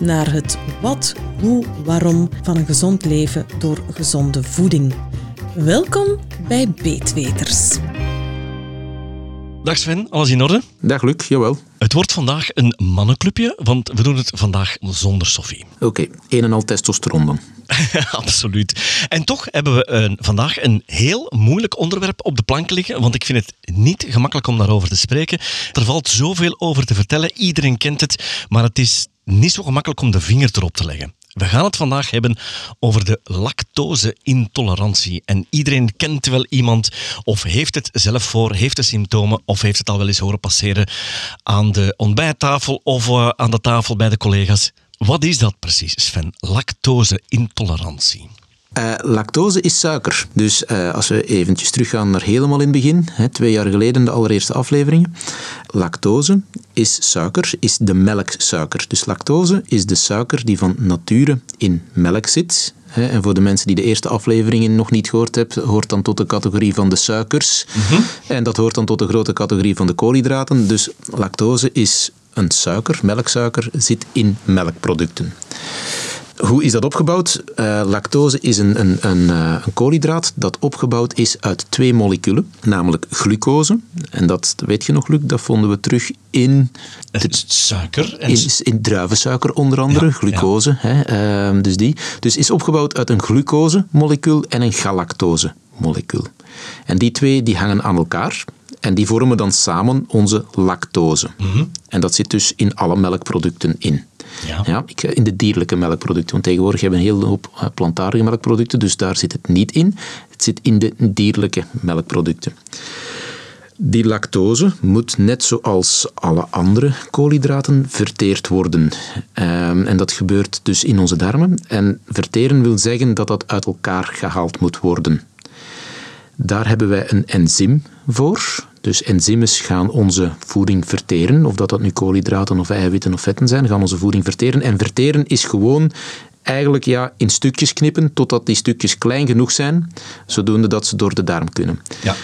naar het wat, hoe, waarom van een gezond leven door gezonde voeding. Welkom bij Beetweters. Dag Sven, alles in orde? Dag Luc, jawel. Het wordt vandaag een mannenclubje, want we doen het vandaag zonder Sophie. Oké, een en al testosteron dan. Absoluut. En toch hebben we een, vandaag een heel moeilijk onderwerp op de plank liggen, want ik vind het niet gemakkelijk om daarover te spreken. Er valt zoveel over te vertellen, iedereen kent het, maar het is niet zo gemakkelijk om de vinger erop te leggen. We gaan het vandaag hebben over de lactose-intolerantie. En iedereen kent wel iemand of heeft het zelf voor, heeft de symptomen of heeft het al wel eens horen passeren aan de ontbijttafel of uh, aan de tafel bij de collega's. Wat is dat precies, Sven? Lactose-intolerantie. Uh, lactose is suiker. Dus uh, als we eventjes teruggaan naar helemaal in het begin, hè, twee jaar geleden de allereerste afleveringen. Lactose is suiker, is de melksuiker. Dus lactose is de suiker die van nature in melk zit. Hè, en voor de mensen die de eerste afleveringen nog niet gehoord hebben, hoort dan tot de categorie van de suikers. Mm -hmm. En dat hoort dan tot de grote categorie van de koolhydraten. Dus lactose is een suiker, melksuiker, zit in melkproducten. Hoe is dat opgebouwd? Uh, lactose is een, een, een, uh, een, koolhydraat dat opgebouwd is uit twee moleculen, namelijk glucose. En dat weet je nog, Luc, dat vonden we terug in... Het suiker? In, in druivensuiker onder andere, ja, glucose. Ja. Hè, uh, dus die. Dus is opgebouwd uit een glucose-molecuul en een galactose-molecuul. En die twee die hangen aan elkaar. En die vormen dan samen onze lactose. Mm -hmm. En dat zit dus in alle melkproducten in. Ja. Ja, in de dierlijke melkproducten. Want tegenwoordig hebben we een hele hoop plantaardige melkproducten, dus daar zit het niet in. Het zit in de dierlijke melkproducten. Die lactose moet net zoals alle andere koolhydraten verteerd worden. Um, en dat gebeurt dus in onze darmen. En verteren wil zeggen dat dat uit elkaar gehaald moet worden. Daar hebben wij een enzym voor. Dus enzymes gaan onze voeding verteren. Of dat, dat nu koolhydraten of eiwitten of vetten zijn, gaan onze voeding verteren. En verteren is gewoon eigenlijk ja, in stukjes knippen totdat die stukjes klein genoeg zijn, zodoende dat ze door de darm kunnen. Ja.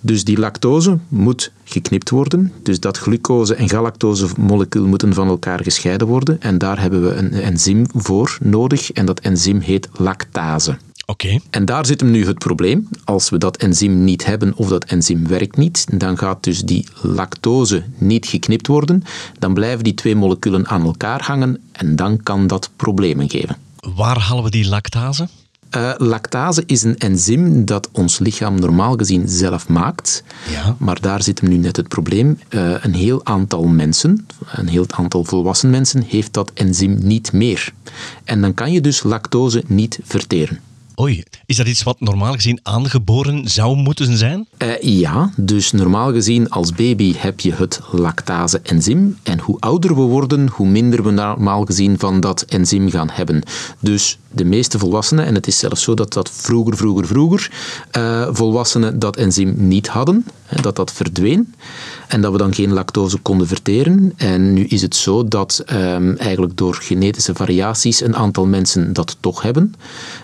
Dus die lactose moet geknipt worden. Dus dat glucose- en galactose-molecuul moeten van elkaar gescheiden worden. En daar hebben we een enzym voor nodig. En dat enzym heet lactase. Okay. En daar zit hem nu het probleem. Als we dat enzym niet hebben of dat enzym werkt niet, dan gaat dus die lactose niet geknipt worden. Dan blijven die twee moleculen aan elkaar hangen en dan kan dat problemen geven. Waar halen we die lactase? Uh, lactase is een enzym dat ons lichaam normaal gezien zelf maakt. Ja. Maar daar zit hem nu net het probleem. Uh, een heel aantal mensen, een heel aantal volwassen mensen, heeft dat enzym niet meer. En dan kan je dus lactose niet verteren. Oei, is dat iets wat normaal gezien aangeboren zou moeten zijn? Uh, ja, dus normaal gezien als baby heb je het lactase-enzym. En hoe ouder we worden, hoe minder we normaal gezien van dat enzym gaan hebben. Dus de meeste volwassenen, en het is zelfs zo dat dat vroeger, vroeger, vroeger, uh, volwassenen dat enzym niet hadden, dat dat verdween. En dat we dan geen lactose konden verteren. En nu is het zo dat um, eigenlijk door genetische variaties een aantal mensen dat toch hebben.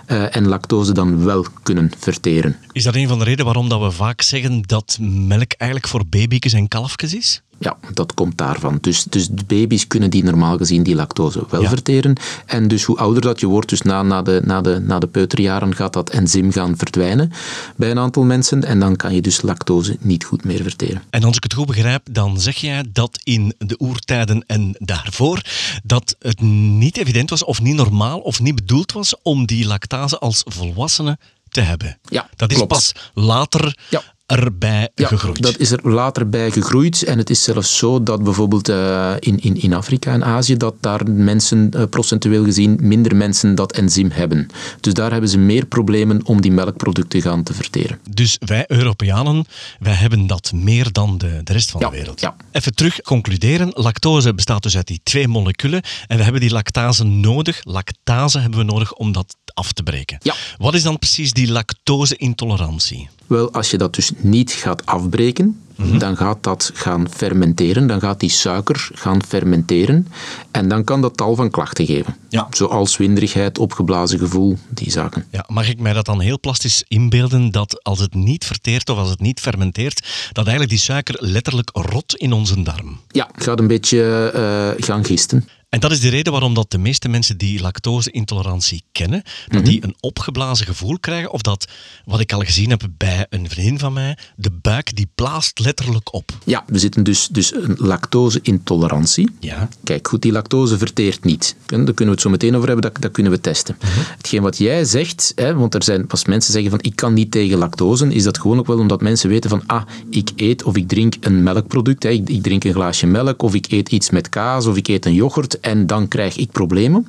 Uh, en lactose dan wel kunnen verteren. Is dat een van de redenen waarom dat we vaak zeggen dat melk eigenlijk voor baby's en kalfjes is? Ja, dat komt daarvan. Dus, dus de baby's kunnen die normaal gezien die lactose wel ja. verteren. En dus hoe ouder dat je wordt, dus na, na, de, na, de, na de peuterjaren, gaat dat enzym gaan verdwijnen bij een aantal mensen. En dan kan je dus lactose niet goed meer verteren. En als ik het goed begrijp, dan zeg jij dat in de oertijden en daarvoor dat het niet evident was of niet normaal of niet bedoeld was om die lactase als volwassene te hebben. Ja, dat is klopt. pas later ja erbij Ja, gegroeid. dat is er later bij gegroeid. En het is zelfs zo dat bijvoorbeeld eh, in, in, in Afrika en Azië, dat daar mensen, eh, procentueel gezien, minder mensen dat enzym hebben. Dus daar hebben ze meer problemen om die melkproducten gaan te verteren. Dus wij Europeanen, wij hebben dat meer dan de, de rest van Ja, de wereld. ja. Even terug concluderen. Lactose bestaat dus uit die twee moleculen en we hebben die lactase nodig. Lactase hebben we nodig om dat af te breken. Ja. Wat is dan precies die lactose-intolerantie? Wel, als je dat dus niet gaat afbreken, dan gaat dat gaan fermenteren. Dan gaat die suiker gaan fermenteren. En dan kan dat tal van klachten geven. Ja. Zoals winderigheid, opgeblazen gevoel, die zaken. Ja, mag ik mij dat dan heel plastisch inbeelden dat als het niet verteert of als het niet fermenteert, dat eigenlijk die suiker letterlijk rot in onze darm? Ja, het gaat een beetje eh, gaan gisten. En dat is de reden waarom dat de meeste mensen die lactose-intolerantie kennen, dat die een opgeblazen gevoel krijgen, of dat, wat ik al gezien heb bij een vriendin van mij, de buik die blaast letterlijk op. Ja, we zitten dus, dus een lactose-intolerantie. Ja. Kijk, goed, die lactose verteert niet. En Daar kunnen we het zo meteen over hebben, dat, dat kunnen we testen. Hetgeen wat jij zegt, hè, want er zijn, als mensen zeggen van ik kan niet tegen lactose, is dat gewoon ook wel omdat mensen weten van ah, ik eet of ik drink een melkproduct, hè, ik, ik drink een glaasje melk of ik eet iets met kaas of ik eet een yoghurt en dan krijg ik problemen.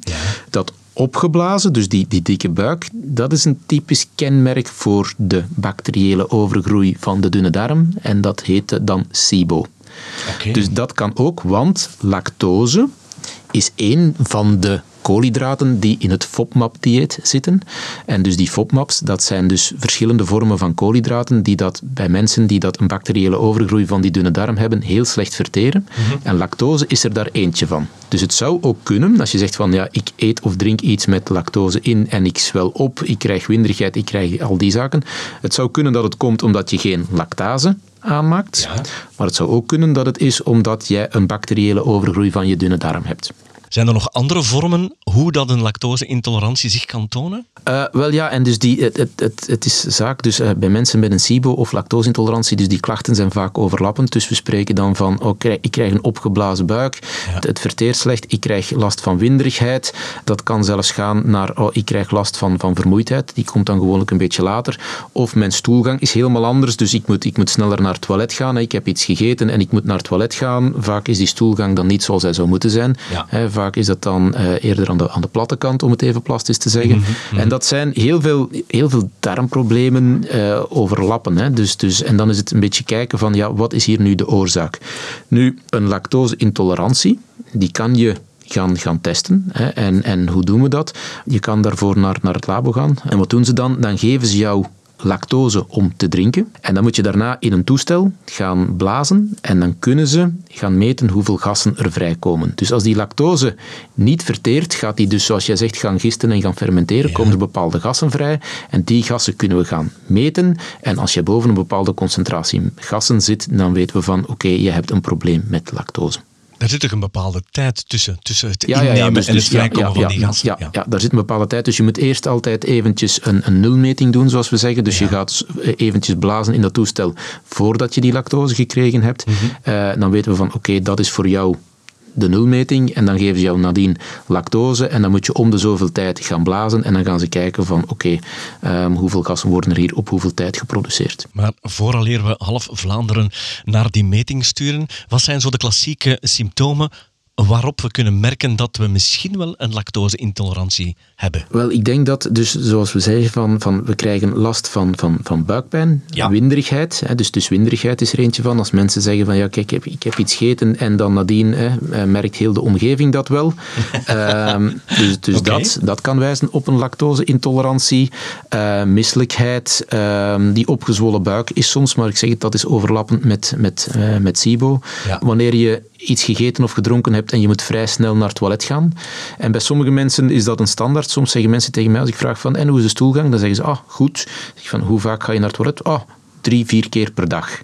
Dat opgeblazen, dus die, die dikke buik, dat is een typisch kenmerk voor de bacteriële overgroei van de dunne darm en dat heet dan SIBO. Dus dat kan ook, want lactose is één van de koolhydraten die in het FODMAP-dieet zitten. En dus die FODMAPs, dat zijn dus verschillende vormen van koolhydraten die dat bij mensen die dat een bacteriële overgroei van die dunne darm hebben, heel slecht verteren. En lactose is er daar eentje van. Dus het zou ook kunnen, als je zegt van ja, ik eet of drink iets met lactose in en ik zwel op, ik krijg winderigheid, ik krijg al die zaken. Het zou kunnen dat het komt omdat je geen lactase aanmaakt. Ja. Maar het zou ook kunnen dat het is omdat jij een bacteriële overgroei van je dunne darm hebt. Zijn er nog andere vormen hoe dat een lactose-intolerantie zich kan tonen? Eh, wel ja, en dus die, het, het, het, het is zaak, dus eh, bij mensen met een SIBO of lactoseintolerantie, dus die klachten zijn vaak overlappend. Dus we spreken dan van, oh, krijg- ik krijg een opgeblazen buik, het, het verteert slecht, ik krijg last van winderigheid. Dat kan zelfs gaan naar, oh, ik krijg last van, van vermoeidheid, die komt dan gewoonlijk een beetje later. Of mijn stoelgang is helemaal anders, dus ik moet, ik moet sneller naar het toilet gaan. hè. Ik heb iets gegeten en ik moet naar het toilet gaan. Vaak is die stoelgang dan niet zoals hij zou moeten zijn. Ja. Hè, vaak is dat dan eh, eerder aan de, aan de platte kant, om het even plastisch te zeggen. En dat zijn heel veel, heel veel darmproblemen eh, overlappen. Hè. Dus, dus, en dan is het een beetje kijken van, ja, wat is hier nu de oorzaak? Nu, een lactose-intolerantie, die kan je gaan, gaan testen. Hè. En, en hoe doen we dat? Je kan daarvoor naar, naar het labo gaan. En wat doen ze dan? Dan geven ze jou lactose om te drinken. En dan moet je daarna in een toestel gaan blazen en dan kunnen ze gaan meten hoeveel gassen er vrijkomen. Dus als die lactose niet verteert, gaat die dus, zoals jij zegt, gaan gisten en gaan fermenteren, komen er bepaalde gassen vrij en die gassen kunnen we gaan meten. En als je boven een bepaalde concentratie gassen zit, dan weten we van, oké, je hebt een probleem met lactose. Er zit toch een bepaalde tijd tussen, tussen het Ja, innemen ja, dus, en dus, het ja, vrijkomen ja, van die gassen. Ja, ja. daar zit een bepaalde tijd. Dus je moet eerst altijd eventjes een, een nulmeting doen, zoals we zeggen. Dus je gaat eventjes blazen in dat toestel voordat je die lactose gekregen hebt. Eh, dan weten we van, oké, dat is voor jou de nulmeting. En dan geven ze jou nadien lactose. En dan moet je om de zoveel tijd gaan blazen. En dan gaan ze kijken van, oké, ehm, hoeveel gassen worden er hier op hoeveel tijd geproduceerd. Maar vooraleer we half Vlaanderen naar die meting sturen, wat zijn zo de klassieke symptomen waarop we kunnen merken dat we misschien wel een lactose-intolerantie hebben? Wel, ik denk dat, dus zoals we zeggen, van, van, we krijgen last van, van, van buikpijn, Ja. winderigheid. Hè, dus, dus winderigheid is er eentje van. Als mensen zeggen van, ja, kijk, ik heb, ik heb iets gegeten en dan nadien hè, eh, merkt heel de omgeving dat wel. Ehm, dus dus dat, dat kan wijzen op een lactose-intolerantie. Eh, misselijkheid, ehm, die opgezwollen buik is soms, maar ik zeg het, dat is overlappend met, met, eh, met SIBO. Ja. Wanneer je iets gegeten of gedronken hebt en je moet vrij snel naar het toilet gaan. En bij sommige mensen is dat een standaard. Soms zeggen mensen tegen mij, als ik vraag van, en hoe is de stoelgang? Dan zeggen ze, ah, goed. Van, hoe vaak ga je naar het toilet? Ah, drie, vier keer per dag.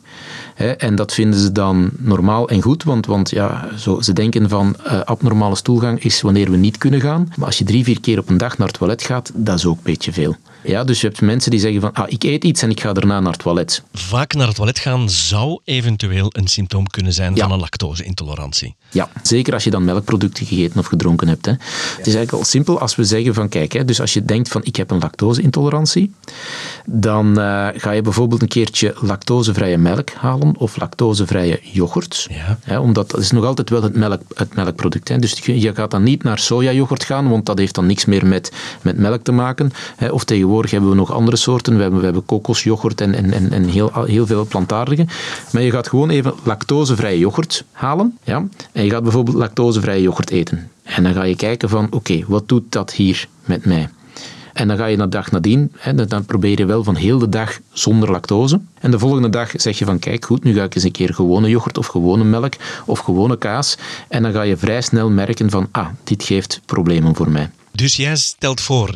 Hè, en dat vinden ze dan normaal en goed, want, want ja, zo, ze denken van uh, abnormale stoelgang is wanneer we niet kunnen gaan. Maar als je drie, vier keer op een dag naar het toilet gaat, dat is ook een beetje veel. Ja, dus je hebt mensen die zeggen van, ah, ik eet iets en ik ga daarna naar het toilet. Vaak naar het toilet gaan zou eventueel een symptoom kunnen zijn van een lactose-intolerantie. Ja, zeker als je dan melkproducten gegeten of gedronken hebt. Hè. Het is eigenlijk al simpel als we zeggen van, kijk, hè, dus als je denkt van, ik heb een lactose-intolerantie, dan uh, ga je bijvoorbeeld een keertje lactosevrije melk halen of lactosevrije yoghurt. Ja. Hè, omdat dat is nog altijd wel het, melk, het melkproduct. Hè. Dus je gaat dan niet naar sojayoghurt gaan, want dat heeft dan niks meer met, met melk te maken. Hè. Of tegenwoordig Tegenwoordig hebben we nog andere soorten. We hebben, we hebben kokosyoghurt en, en, en, en heel, heel veel plantaardige. Maar je gaat gewoon even lactosevrije yoghurt halen. Ja? En je gaat bijvoorbeeld lactosevrije yoghurt eten. En dan ga je kijken van, oké, wat doet dat hier met mij? En dan ga je de dag nadien, hè, dan probeer je wel van heel de dag zonder lactose. En de volgende dag zeg je van kijk goed, nu ga ik eens een keer gewone yoghurt of gewone melk of gewone kaas. En dan ga je vrij snel merken van ah, dit geeft problemen voor mij. Dus jij stelt voor,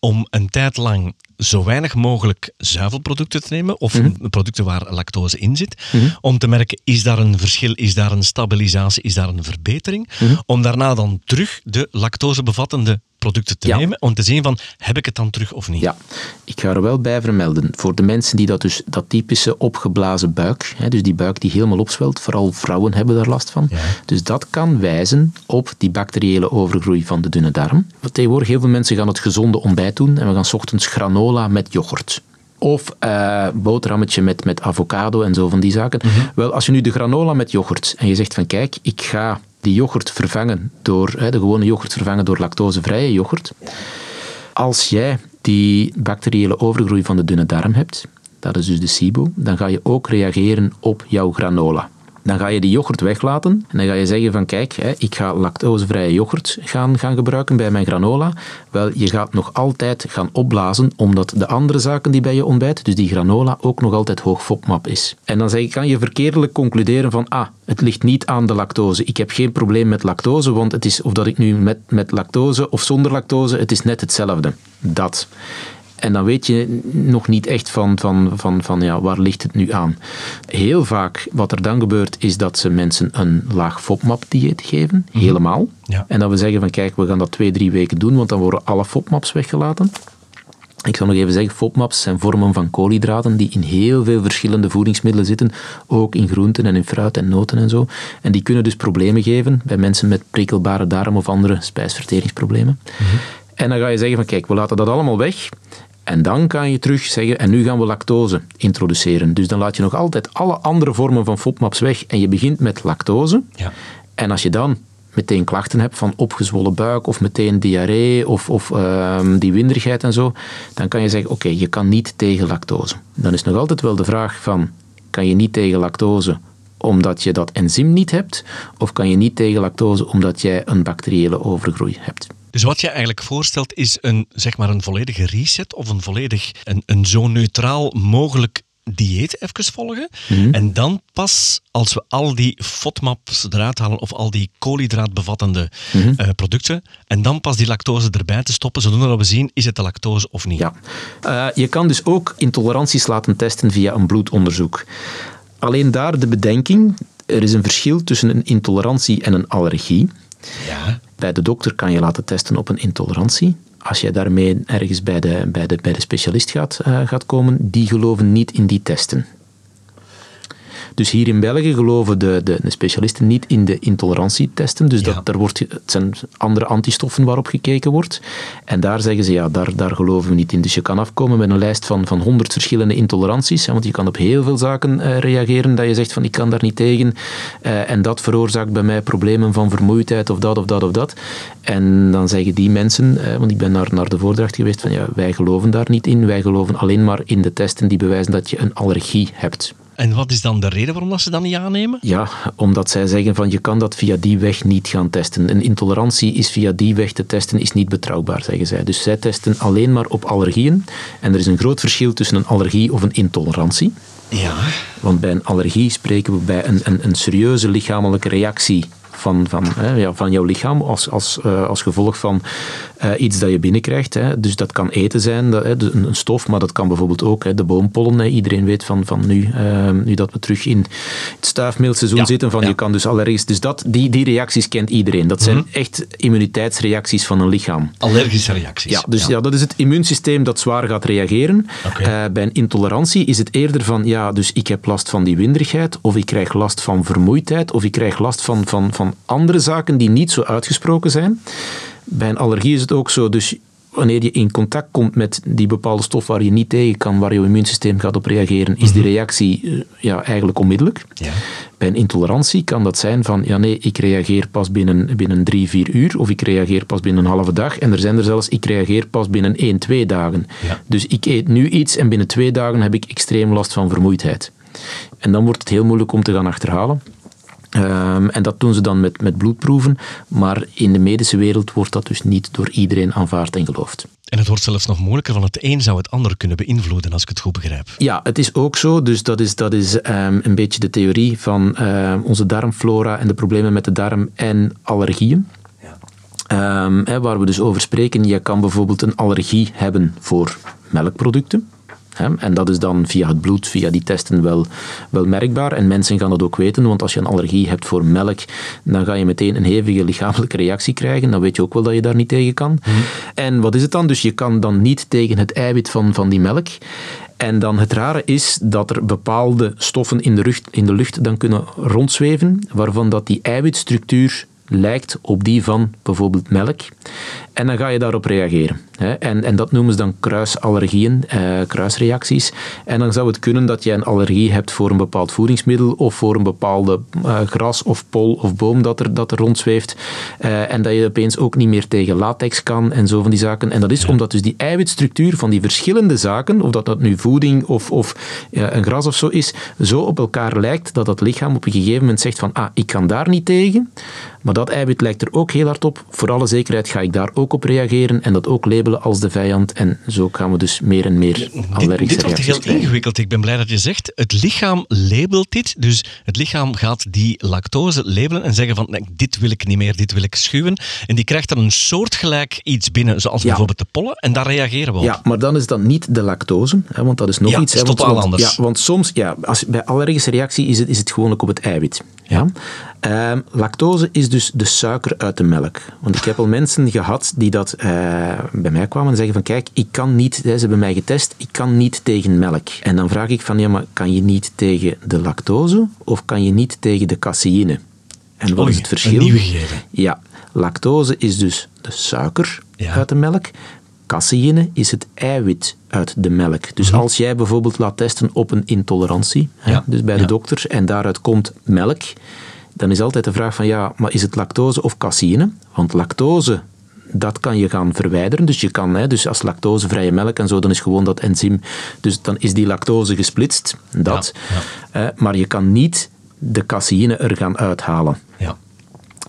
om een tijd lang zo weinig mogelijk zuivelproducten te nemen, of mhm. producten waar lactose in zit, mhm. om te merken, is daar een verschil, is daar een stabilisatie, is daar een verbetering, mhm. om daarna dan terug de lactosebevattende producten te nemen, om te zien van, heb ik het dan terug of niet? Ja, ik ga er wel bij vermelden, voor de mensen die dat dus, dat typische opgeblazen buik, hè, dus die buik die helemaal opzwelt, vooral vrouwen hebben daar last van, dus dat kan wijzen op die bacteriële overgroei van de dunne darm. Want tegenwoordig heel veel mensen gaan het gezonde ontbijt doen en we gaan s ochtends granola met yoghurt. Of uh, boterhammetje met, met avocado en zo van die zaken. Mhm. Wel, als je nu de granola met yoghurt en je zegt van kijk, ik ga die yoghurt vervangen door, de gewone yoghurt vervangen door lactosevrije yoghurt. Als jij die bacteriële overgroei van de dunne darm hebt, dat is dus de SIBO, dan ga je ook reageren op jouw granola. Dan ga je die yoghurt weglaten en dan ga je zeggen van kijk, ik ga lactosevrije yoghurt gaan, gaan gebruiken bij mijn granola. Wel, je gaat nog altijd gaan opblazen omdat de andere zaken die bij je ontbijt, dus die granola, ook nog altijd hoog FODMAP is. En dan zeg ik, kan je verkeerdelijk concluderen van ah, het ligt niet aan de lactose. Ik heb geen probleem met lactose, want het is of dat ik nu met, met lactose of zonder lactose, het is net hetzelfde. Dat. En dan weet je nog niet echt van, van, van, van ja, waar ligt het nu aan. Heel vaak wat er dan gebeurt is dat ze mensen een laag FODMAP-dieet geven, mhm. helemaal. Ja. En dat we zeggen van kijk, we gaan dat twee, drie weken doen, want dan worden alle FODMAPs weggelaten. Ik zal nog even zeggen, FODMAPs zijn vormen van koolhydraten die in heel veel verschillende voedingsmiddelen zitten, ook in groenten en in fruit en noten en zo. En die kunnen dus problemen geven bij mensen met prikkelbare darm of andere spijsverteringsproblemen. Mhm. En dan ga je zeggen van kijk, we laten dat allemaal weg. En dan kan je terug zeggen, en nu gaan we lactose introduceren. Dus dan laat je nog altijd alle andere vormen van FODMAPs weg en je begint met lactose. Ja. En als je dan meteen klachten hebt van opgezwollen buik of meteen diarree of, of ehm, die winderigheid en zo, dan kan je zeggen, oké, je kan niet tegen lactose. Dan is nog altijd wel de vraag van, kan je niet tegen lactose omdat je dat enzym niet hebt, of kan je niet tegen lactose omdat jij een bacteriële overgroei hebt? Dus wat je eigenlijk voorstelt is een, zeg maar een volledige reset of een volledig een, een zo neutraal mogelijk dieet even volgen. Mhm. En dan pas, als we al die FODMAPs eruit halen of al die koolhydraatbevattende mm producten, en dan pas die lactose erbij te stoppen, zodat we zien, is het de lactose of niet? Ja. Uh, je kan dus ook intoleranties laten testen via een bloedonderzoek. Alleen daar de bedenking, er is een verschil tussen een intolerantie en een allergie. Ja. Bij de dokter kan je laten testen op een intolerantie. Als je daarmee ergens bij de, bij de, bij de specialist gaat, uh, gaat komen, die geloven niet in die testen. Dus hier in België geloven de, de, de specialisten niet in de intolerantietesten. Dus dat, daar wordt, het zijn andere antistoffen waarop gekeken wordt. En daar zeggen ze, ja, daar, daar geloven we niet in. Dus je kan afkomen met een lijst van, van 100 verschillende intoleranties. want je kan op heel veel zaken uh, reageren dat je zegt van ik kan daar niet tegen. Uh, en dat veroorzaakt bij mij problemen van vermoeidheid of dat of dat of dat. En dan zeggen die mensen, uh, want ik ben naar, naar de voordracht geweest, van ja, wij geloven daar niet in. Wij geloven alleen maar in de testen die bewijzen dat je een allergie hebt. En wat is dan de reden waarom dat ze dat niet aannemen? Ja, omdat zij zeggen van je kan dat via die weg niet gaan testen. Een intolerantie is via die weg te testen, is niet betrouwbaar, zeggen zij. Dus zij testen alleen maar op allergieën. En er is een groot verschil tussen een allergie of een intolerantie. Ja. Want bij een allergie spreken we bij een, een, een serieuze lichamelijke reactie van, van, hè, ja, van jouw lichaam als, als, uh, als gevolg van uh, iets dat je binnenkrijgt. Hè. Dus dat kan eten zijn, dat, hè, een stof, maar dat kan bijvoorbeeld ook hè, de boompollen. Hè. Iedereen weet van, van nu, uh, nu dat we terug in het stuifmeelseizoen ja. zitten, van je kan dus allergisch... Dus dat, die, die reacties kent iedereen. Dat zijn mm -hmm. echt immuniteitsreacties van een lichaam. Allergische reacties. Ja, dus ja. dat is het immuunsysteem dat zwaar gaat reageren. Okay. Uh, bij een intolerantie is het eerder van, ja, dus ik heb last van die winderigheid, of ik krijg last van vermoeidheid, of ik krijg last van, van, van andere zaken die niet zo uitgesproken zijn. Bij een allergie is het ook zo, dus wanneer je in contact komt met die bepaalde stof waar je niet tegen kan, waar je immuunsysteem gaat op reageren, is die mhm. reactie ja, eigenlijk onmiddellijk. Ja. Bij een intolerantie kan dat zijn van, ja nee, ik reageer pas binnen, binnen drie, vier uur, of ik reageer pas binnen een halve dag, en er zijn er zelfs, ik reageer pas binnen één, twee dagen. Ja. Dus ik eet nu iets en binnen twee dagen heb ik extreem last van vermoeidheid. En dan wordt het heel moeilijk om te gaan achterhalen. Um, en dat doen ze dan met, met bloedproeven, maar in de medische wereld wordt dat dus niet door iedereen aanvaard en geloofd. En het wordt zelfs nog moeilijker, want het een zou het ander kunnen beïnvloeden, als ik het goed begrijp. Ja, het is ook zo. Dus dat is, dat is um, een beetje de theorie van uh, onze darmflora en de problemen met de darm en allergieën. Ja. Um, hè, waar we dus over spreken, je kan bijvoorbeeld een allergie hebben voor melkproducten. En dat is dan via het bloed, via die testen wel, wel merkbaar. En mensen gaan dat ook weten, want als je een allergie hebt voor melk, dan ga je meteen een hevige lichamelijke reactie krijgen. Dan weet je ook wel dat je daar niet tegen kan. Mhm. En wat is het dan? Dus je kan dan niet tegen het eiwit van, van die melk. En dan het rare is dat er bepaalde stoffen in de, lucht, in de lucht dan kunnen rondzweven, waarvan dat die eiwitstructuur lijkt op die van bijvoorbeeld melk. En dan ga je daarop reageren. En, en dat noemen ze dan kruisallergieën, eh, kruisreacties. En dan zou het kunnen dat je een allergie hebt voor een bepaald voedingsmiddel of voor een bepaalde uh, gras of pol of boom dat er, dat er rondzweeft. Uh, en dat je opeens ook niet meer tegen latex kan en zo van die zaken. En dat is omdat dus die eiwitstructuur van die verschillende zaken, of dat dat nu voeding of, of een gras of zo is, zo op elkaar lijkt dat het lichaam op een gegeven moment zegt van ah, ik kan daar niet tegen. Maar dat eiwit lijkt er ook heel hard op. Voor alle zekerheid ga ik daar ook op reageren en dat ook labelen als de vijand. En zo gaan we dus meer en meer allergische dit, dit wordt heel ingewikkeld. Ik ben blij dat je zegt, het lichaam labelt dit. Dus het lichaam gaat die lactose labelen en zeggen van, nee, dit wil ik niet meer, dit wil ik schuwen. En die krijgt dan een soortgelijk iets binnen, zoals ja. bijvoorbeeld de pollen. En daar reageren we op. Ja, maar dan is dat niet de lactose, hè, want dat is nog ja, iets. Is hè, totaal want, anders. Ja, want soms, ja, als, bij allergische reactie is het, is het gewoonlijk op het eiwit. Ja. Uh, lactose is dus de suiker uit de melk. Want ik heb al mensen gehad die dat uh, bij mij kwamen en zeggen van kijk, ik kan niet, ze hebben mij getest, ik kan niet tegen melk. En dan vraag ik van ja, maar kan je niet tegen de lactose of kan je niet tegen de caseïne? En wat Oei, is het verschil? Een gegeven. Ja, lactose is dus de suiker ja. uit de melk. Caseïne is het eiwit uit de melk. Dus mm -hmm. als jij bijvoorbeeld laat testen op een intolerantie, ja. hè, dus bij de ja. dokter, en daaruit komt melk, dan is altijd de vraag van ja, maar is het lactose of caseïne? Want lactose, dat kan je gaan verwijderen. Dus je kan, hè, dus als lactosevrije melk en zo, dan is gewoon dat enzym, dus dan is die lactose gesplitst, dat. Ja. Uh, maar je kan niet de caseïne er gaan uithalen. Ja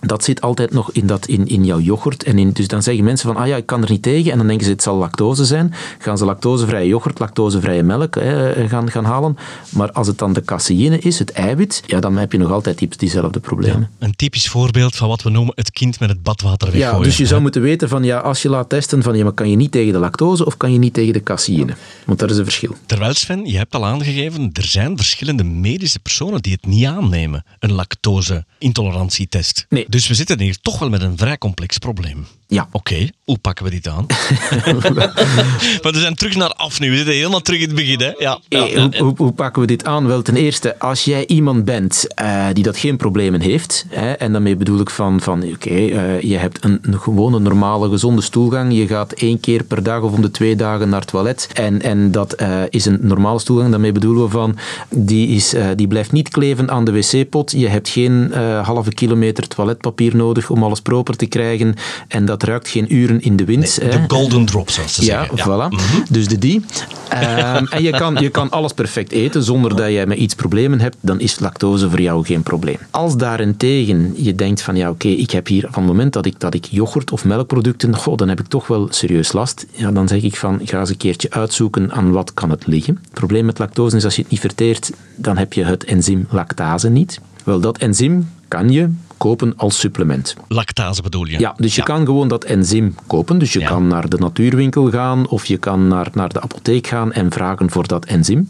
dat zit altijd nog in, dat, in, in jouw yoghurt. En in, dus dan zeggen mensen van, ah ja, ik kan er niet tegen. En dan denken ze, het zal lactose zijn. Gaan ze lactosevrije yoghurt, lactosevrije melk hè, gaan, gaan halen. Maar als het dan de caseïne is, het eiwit, ja, dan heb je nog altijd die, diezelfde problemen. Ja, een typisch voorbeeld van wat we noemen het kind met het badwater weggooien. Ja, dus je zou moeten weten van, ja, als je laat testen van, ja, maar kan je niet tegen de lactose of kan je niet tegen de caseïne? Want dat is een verschil. Terwijl, Sven, je hebt al aangegeven, er zijn verschillende medische personen die het niet aannemen, een lactose-intolerantietest. Nee. Dus we zitten hier toch wel met een vrij complex probleem. Ja. Oké, okay, hoe pakken we dit aan? maar we zijn terug naar af nu. We zitten helemaal terug in het begin. Hè? Ja, ja, ja. Hoe, hoe, hoe, pakken we dit aan? Wel, ten eerste, als jij iemand bent uh, die dat geen problemen heeft, hè, en daarmee bedoel ik van, van oké, okay, uh, je hebt een, een gewone, normale, gezonde stoelgang, je gaat één keer per dag of om de twee dagen naar het toilet, en, en dat uh, is een normale stoelgang, daarmee bedoelen we van, die, is, die blijft niet kleven aan de wc-pot, je hebt geen halve kilometer toiletpapier nodig om alles proper te krijgen, en dat ruikt geen uren in de wind. Nee, de golden drop, zoals ze ja, zeggen. Ja, voilà. Mm -hmm. Dus de die. Um, en je kan, je kan alles perfect eten zonder dat je met iets problemen hebt, dan is lactose voor jou geen probleem. Als daarentegen je denkt van ja, oké, okay, ik heb hier van het moment dat ik, dat ik yoghurt of melkproducten, goh, dan heb ik toch wel serieus last. Ja, dan zeg ik van ga eens een keertje uitzoeken aan wat kan het liggen. Het probleem met lactose is als je het niet verteert, dan heb je het enzym lactase niet. Wel, dat enzym kan je kopen als supplement. Lactase bedoel je? Ja, dus je kan gewoon dat enzym kopen. Dus je Ja. kan naar de natuurwinkel gaan of je kan naar, naar de apotheek gaan en vragen voor dat enzym.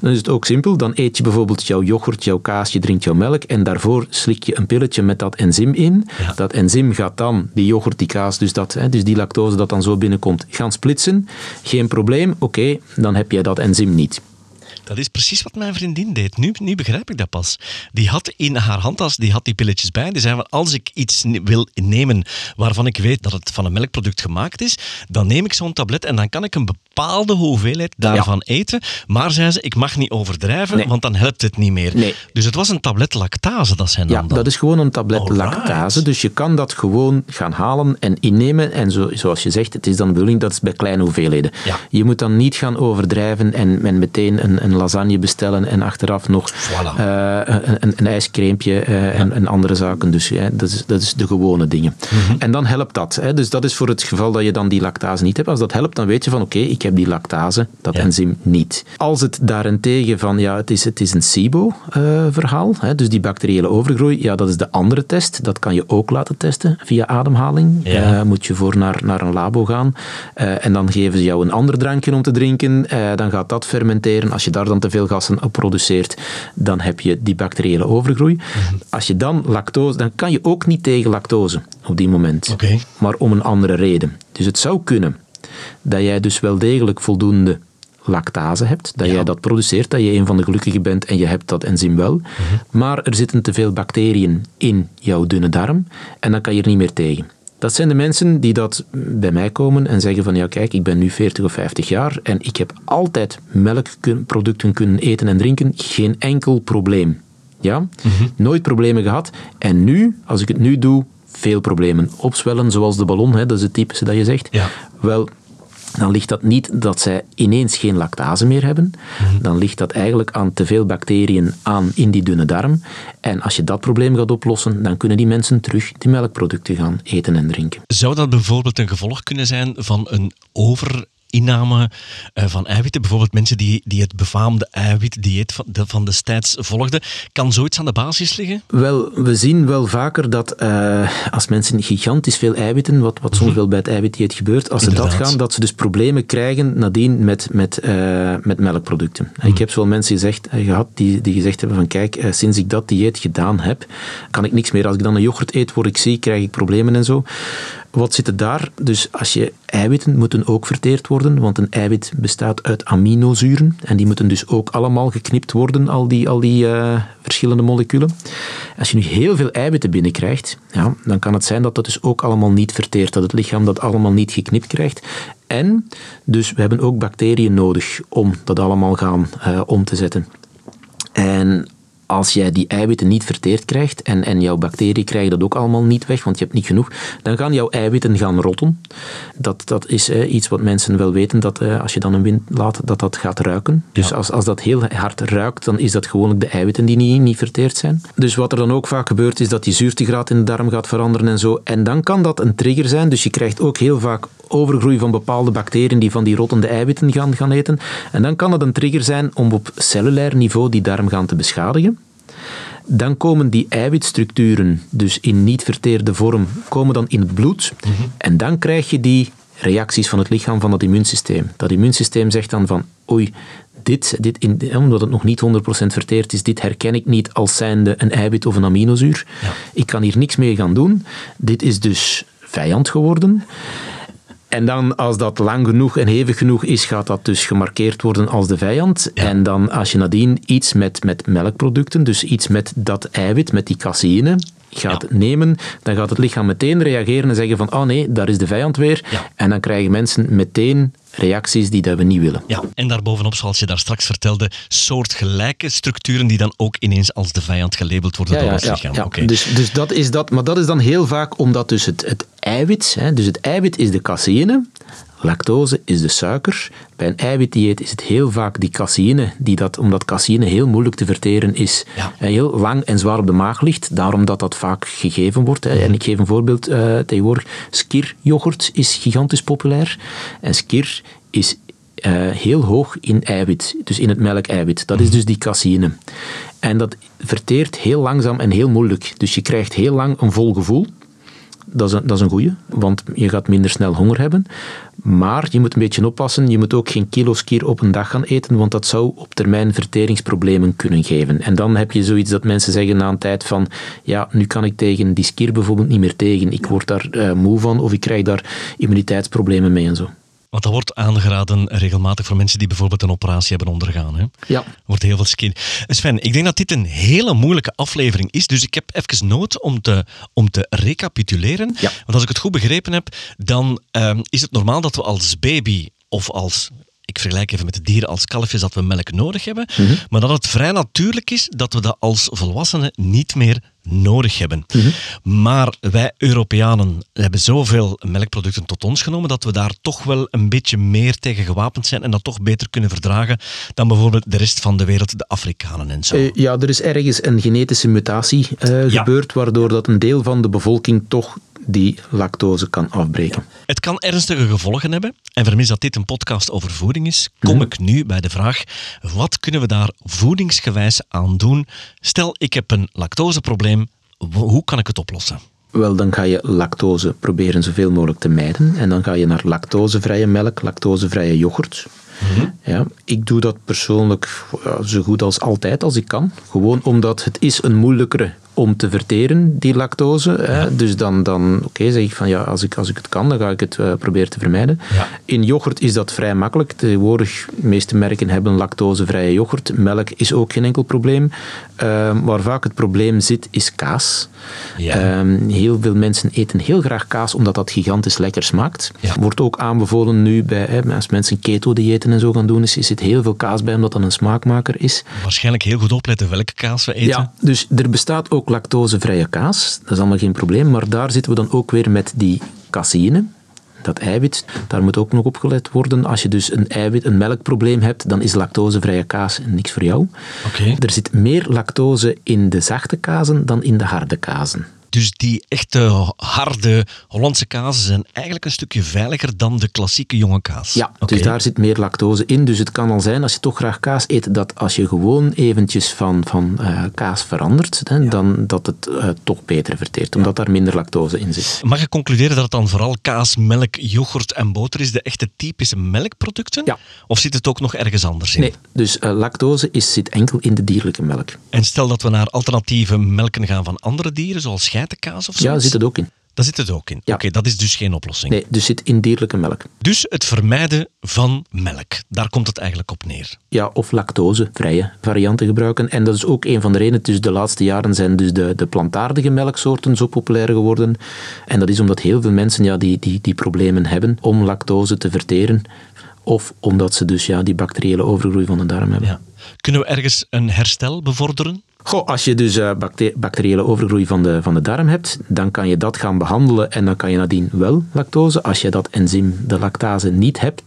Dan is het ook simpel. Dan eet je bijvoorbeeld jouw yoghurt, jouw kaas, je drinkt jouw melk en daarvoor slik je een pilletje met dat enzym in. Ja. Dat enzym gaat dan die yoghurt, die kaas, dus, dat, hè, dus die lactose dat dan zo binnenkomt, gaan splitsen. Geen probleem, oké, dan heb je dat enzym niet. Dat is precies wat mijn vriendin deed. Nu, nu begrijp ik dat pas. Die had in haar handtas die, had die pilletjes bij. Die zei van, als ik iets wil nemen waarvan ik weet dat het van een melkproduct gemaakt is, dan neem ik zo'n tablet en dan kan ik een bepaalde hoeveelheid daarvan eten. Maar, zei ze, ik mag niet overdrijven, Nee. want dan helpt het niet meer. Nee. Dus het was een tablet lactase dat zij nam Ja, dan. dat is gewoon een tablet Alright. lactase. Dus je kan dat gewoon gaan halen en innemen. En zo, zoals je zegt, het is dan de bedoeling dat is bij kleine hoeveelheden. Ja. Je moet dan niet gaan overdrijven en, en meteen een, een lasagne bestellen en achteraf nog Voilà. eh, een, een, een ijscreempje eh, en, en andere zaken. Dus dat, is, dat is de gewone dingen. Mhm. En dan helpt dat. Hè. Dus dat is voor het geval dat je dan die lactase niet hebt. Als dat helpt, dan weet je van oké, ik heb die lactase, dat Ja. enzym niet. Als het daarentegen van ja, het is, het is een SIBO-verhaal, hè, dus die bacteriële overgroei, ja, dat is de andere test. Dat kan je ook laten testen via ademhaling. Ja. Eh, moet je voor naar, naar een labo gaan eh, en dan geven ze jou een ander drankje om te drinken. Eh, dan gaat dat fermenteren. Als je daar dan te veel gassen op produceert, dan heb je die bacteriële overgroei. Mhm. Als je dan lactose, dan kan je ook niet tegen lactose op die moment. Oké. Maar om een andere reden. Dus het zou kunnen dat jij dus wel degelijk voldoende lactase hebt, dat Ja. jij dat produceert, dat je een van de gelukkigen bent en je hebt dat enzym wel. Mhm. Maar er zitten te veel bacteriën in jouw dunne darm en dan kan je er niet meer tegen. Dat zijn de mensen die dat bij mij komen en zeggen van ja kijk, ik ben nu 40 of 50 jaar en ik heb altijd melkproducten kunnen eten en drinken, geen enkel probleem. Ja? Nooit problemen gehad. En nu, als ik het nu doe, veel problemen. Opzwellen zoals de ballon, hè, dat is het typische dat je zegt. Ja. Wel, dan ligt dat niet dat zij ineens geen lactase meer hebben. Dan ligt dat eigenlijk aan te veel bacteriën aan in die dunne darm. En als je dat probleem gaat oplossen, dan kunnen die mensen terug die melkproducten gaan eten en drinken. Zou dat bijvoorbeeld een gevolg kunnen zijn van een overinname eh, van eiwitten? Bijvoorbeeld mensen die, die het befaamde eiwitdieet van, de, van destijds volgden. Kan zoiets aan de basis liggen? Wel, we zien wel vaker dat eh, als mensen gigantisch veel eiwitten, wat, wat soms wel bij het eiwitdieet gebeurt, als ze dat gaan, dat ze dus problemen krijgen nadien met, met, eh, met melkproducten. Ik heb zo wel mensen gezegd, eh, gehad die, die gezegd hebben van kijk, sinds ik dat dieet gedaan heb, kan ik niks meer. Als ik dan een yoghurt eet, word ik ziek, krijg ik problemen en zo. Wat zit er daar? Dus als je eiwitten moeten ook verteerd worden, want een eiwit bestaat uit aminozuren en die moeten dus ook allemaal geknipt worden, al die, al die eh, verschillende moleculen. Als je nu heel veel eiwitten binnenkrijgt, ja, dan kan het zijn dat dat dus ook allemaal niet verteert, dat het lichaam dat allemaal niet geknipt krijgt. En dus we hebben ook bacteriën nodig om dat allemaal gaan eh, om te zetten. En als jij die eiwitten niet verteerd krijgt en, en jouw bacteriën krijgen dat ook allemaal niet weg, want je hebt niet genoeg, dan gaan jouw eiwitten gaan rotten. Dat, dat is eh, iets wat mensen wel weten, dat eh, als je dan een wind laat, dat dat gaat ruiken. Dus Ja. als, als dat heel hard ruikt, dan is dat gewoonlijk de eiwitten die niet, niet verteerd zijn. Dus wat er dan ook vaak gebeurt, is dat die zuurtegraad in de darm gaat veranderen en zo. En dan kan dat een trigger zijn, dus je krijgt ook heel vaak overgroei van bepaalde bacteriën die van die rottende eiwitten gaan, gaan eten. En dan kan het een trigger zijn om op cellulair niveau die darm gaan te beschadigen. Dan komen die eiwitstructuren, dus in niet verteerde vorm, komen dan in het bloed. En dan krijg je die reacties van het lichaam van dat immuunsysteem. Dat immuunsysteem zegt dan van, oei, dit, dit in, omdat het nog niet 100% verteerd is, dit herken ik niet als zijnde een eiwit of een aminozuur. Ja. Ik kan hier niks mee gaan doen. Dit is dus vijand geworden. En dan, als dat lang genoeg en hevig genoeg is, gaat dat dus gemarkeerd worden als de vijand. Ja. En dan, als je nadien iets met, met melkproducten, dus iets met dat eiwit, met die caseïne, gaat Ja. nemen, dan gaat het lichaam meteen reageren en zeggen van, oh nee, daar is de vijand weer. Ja. En dan krijgen mensen meteen reacties die dat we niet willen. Ja, en daarbovenop, zoals je daar straks vertelde, soortgelijke structuren die dan ook ineens als de vijand gelabeld worden door het lichaam. ja. Dus, dus dat is dat. Maar dat is dan heel vaak omdat dus het, het eiwit, hè, dus het eiwit is de caseïne, lactose is de suiker. Bij een eiwitdieet is het heel vaak die caseïne, die dat, omdat caseïne heel moeilijk te verteren is, Ja. en heel lang en zwaar op de maag ligt, daarom dat dat vaak gegeven wordt. Hè. En ik geef een voorbeeld eh, tegenwoordig. Skir-yoghurt is gigantisch populair. En skir is eh, heel hoog in eiwit, dus in het melkeiwit. Dat is dus die caseïne. En dat verteert heel langzaam en heel moeilijk. Dus je krijgt heel lang een vol gevoel. Dat is een, dat is een goeie, want je gaat minder snel honger hebben. Maar je moet een beetje oppassen. Je moet ook geen kilo's kier op een dag gaan eten, want dat zou op termijn verteringsproblemen kunnen geven. En dan heb je zoiets dat mensen zeggen na een tijd van ja, nu kan ik tegen die skier bijvoorbeeld niet meer tegen. Ik word daar uh, moe van of ik krijg daar immuniteitsproblemen mee en zo. Want dat wordt aangeraden regelmatig voor mensen die bijvoorbeeld een operatie hebben ondergaan. Hè? Ja. Wordt heel veel skin. Sven, ik denk dat dit een hele moeilijke aflevering is, dus ik heb even nood om te, om te recapituleren. Ja. Want als ik het goed begrepen heb, dan um, is het normaal dat we als baby of als ik vergelijk even met de dieren als kalfjes dat we melk nodig hebben, Mhm. maar dat het vrij natuurlijk is dat we dat als volwassenen niet meer nodig hebben. Mhm. Maar wij Europeanen hebben zoveel melkproducten tot ons genomen dat we daar toch wel een beetje meer tegen gewapend zijn en dat toch beter kunnen verdragen dan bijvoorbeeld de rest van de wereld, de Afrikanen en zo. Eh, ja, er is ergens een genetische mutatie eh, Ja. gebeurd, waardoor dat een deel van de bevolking toch die lactose kan afbreken. Het kan ernstige gevolgen hebben. En vermis dat dit een podcast over voeding is, kom Mhm. ik nu bij de vraag: wat kunnen we daar voedingsgewijs aan doen? Stel, ik heb een lactoseprobleem, hoe kan ik het oplossen? Wel, dan ga je lactose proberen zoveel mogelijk te mijden. En dan ga je naar lactosevrije melk, lactosevrije yoghurt. Ja, ik doe dat persoonlijk ja, zo goed als altijd als ik kan. Gewoon omdat het is een moeilijkere om te verteren, die lactose. Hè. Dus dan, dan oké, zeg ik van ja, als ik, als ik het kan, dan ga ik het eh, proberen te vermijden. Ja. In yoghurt is dat vrij makkelijk. Tegenwoordig, de meeste merken hebben lactosevrije yoghurt. Melk is ook geen enkel probleem. Ehm, waar vaak het probleem zit, is kaas. Ja. Ehm, heel veel mensen eten heel graag kaas, omdat dat gigantisch lekker smaakt. Wordt ook aanbevolen nu, bij, hè, als mensen keto-diëten en zo gaan doen, is, is zit heel veel kaas bij, omdat dat een smaakmaker is. Waarschijnlijk heel goed opletten welke kaas we eten. Ja, dus er bestaat ook lactosevrije kaas. Dat is allemaal geen probleem. Maar daar zitten we dan ook weer met die caseïne. Dat eiwit, daar moet ook nog op gelet worden. Als je dus een, eiwit, een melkprobleem hebt, dan is lactosevrije kaas niks voor jou. Oké. Er zit meer lactose in de zachte kazen dan in de harde kazen. Dus die echte harde Hollandse kazen zijn eigenlijk een stukje veiliger dan de klassieke jonge kaas. Ja, dus daar zit meer lactose in. Dus het kan al zijn, als je toch graag kaas eet, dat als je gewoon eventjes van, van eh, kaas verandert, hè, dan dat het eh, toch beter verteert, omdat daar minder lactose in zit. Mag ik concluderen dat het dan vooral kaas, melk, yoghurt en boter is, de echte typische melkproducten? Ja. Of zit het ook nog ergens anders in? Nee, dus eh, lactose is, zit enkel in de dierlijke melk. En stel dat we naar alternatieve melken gaan van andere dieren, zoals geitenkaas of zo. Ja, zit het ook in. Daar zit het ook in. Ja. Oké, dat is dus geen oplossing. Nee, dus zit in dierlijke melk. Dus het vermijden van melk. Daar komt het eigenlijk op neer. Ja, of lactosevrije varianten gebruiken. En dat is ook een van de redenen. Dus de laatste jaren zijn dus de, de plantaardige melksoorten zo populair geworden. En dat is omdat heel veel mensen ja, die, die, die problemen hebben om lactose te verteren. Of omdat ze dus ja, die bacteriële overgroei van de darm hebben. Ja. Kunnen we ergens een herstel bevorderen? Goh, als je dus eh, bacte- bacteriële overgroei van de, van de darm hebt, dan kan je dat gaan behandelen en dan kan je nadien wel lactose. Als je dat enzym, de lactase, niet hebt,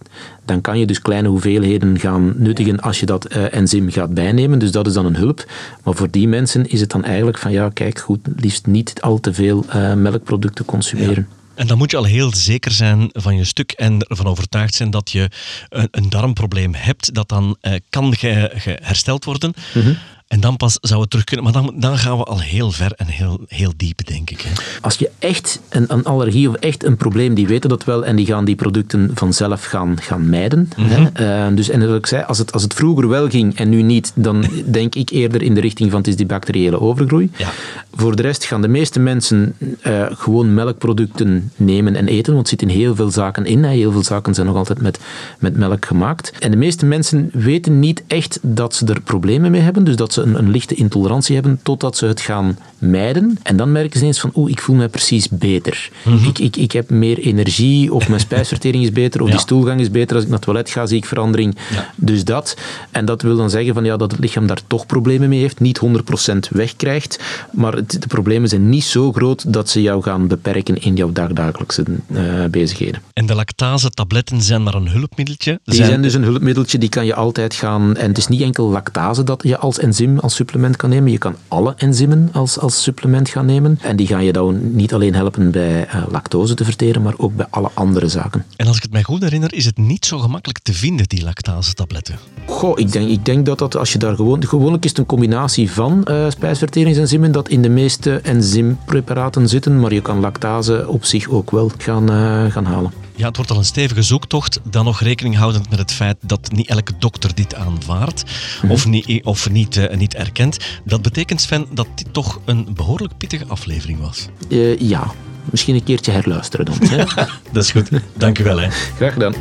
dan kan je dus kleine hoeveelheden gaan nuttigen als je dat eh, enzym gaat bijnemen. Dus dat is dan een hulp. Maar voor die mensen is het dan eigenlijk van, ja, kijk, goed, liefst niet al te veel eh, melkproducten consumeren. En dan moet je al heel zeker zijn van je stuk en ervan overtuigd zijn dat je een, een darmprobleem hebt, dat dan kan ge- ge- hersteld worden. Mhm. En dan pas zou het terug kunnen. Maar dan, dan gaan we al heel ver en heel, heel diep, denk ik. Hè. Als je echt een, een allergie of echt een probleem, die weten dat wel en die gaan die producten vanzelf gaan, gaan mijden. hè. Eh, dus, en zoals ik zei, als het, als het vroeger wel ging en nu niet, dan denk ik eerder in de richting van het is die bacteriële overgroei. Ja. Voor de rest gaan de meeste mensen eh, gewoon melkproducten nemen en eten, want er zitten heel veel zaken in. Hè. Heel veel zaken zijn nog altijd met, met melk gemaakt. En de meeste mensen weten niet echt dat ze er problemen mee hebben, dus dat ze een, een lichte intolerantie hebben, totdat ze het gaan mijden. En dan merken ze ineens van, oeh, ik voel me precies beter. ik, ik, ik heb meer energie, of mijn spijsvertering is beter, of Ja. die stoelgang is beter. Als ik naar het toilet ga, zie ik verandering. Ja. Dus dat. En dat wil dan zeggen van, ja, dat het lichaam daar toch problemen mee heeft, niet 100% wegkrijgt, maar het- de problemen zijn niet zo groot dat ze jou gaan beperken in jouw dagdagelijkse eh, bezigheden. En de lactase-tabletten zijn maar een hulpmiddeltje. Die zijn dus een hulpmiddeltje, die kan je altijd gaan... En het is niet enkel lactase dat je als enzym enzym als supplement kan nemen. Je kan alle enzymen als, als supplement gaan nemen. En die gaan je dan niet alleen helpen bij uh, lactose te verteren, maar ook bij alle andere zaken. En als ik het mij goed herinner, is het niet zo gemakkelijk te vinden, die lactase-tabletten? Goh, ik denk, ik denk dat, dat als je daar gewoon... Gewoonlijk is het een combinatie van uh, spijsverteringsenzymen dat in de meeste enzympreparaten zitten, maar je kan lactase op zich ook wel gaan, uh, gaan halen. Ja, het wordt al een stevige zoektocht, dan nog rekening houdend met het feit dat niet elke dokter dit aanvaardt mm. of, niet, of niet, uh, niet erkent. Dat betekent, Sven, dat dit toch een behoorlijk pittige aflevering was. Uh, ja, misschien een keertje herluisteren dan. dat is goed. Dank u wel. Hè. Graag gedaan.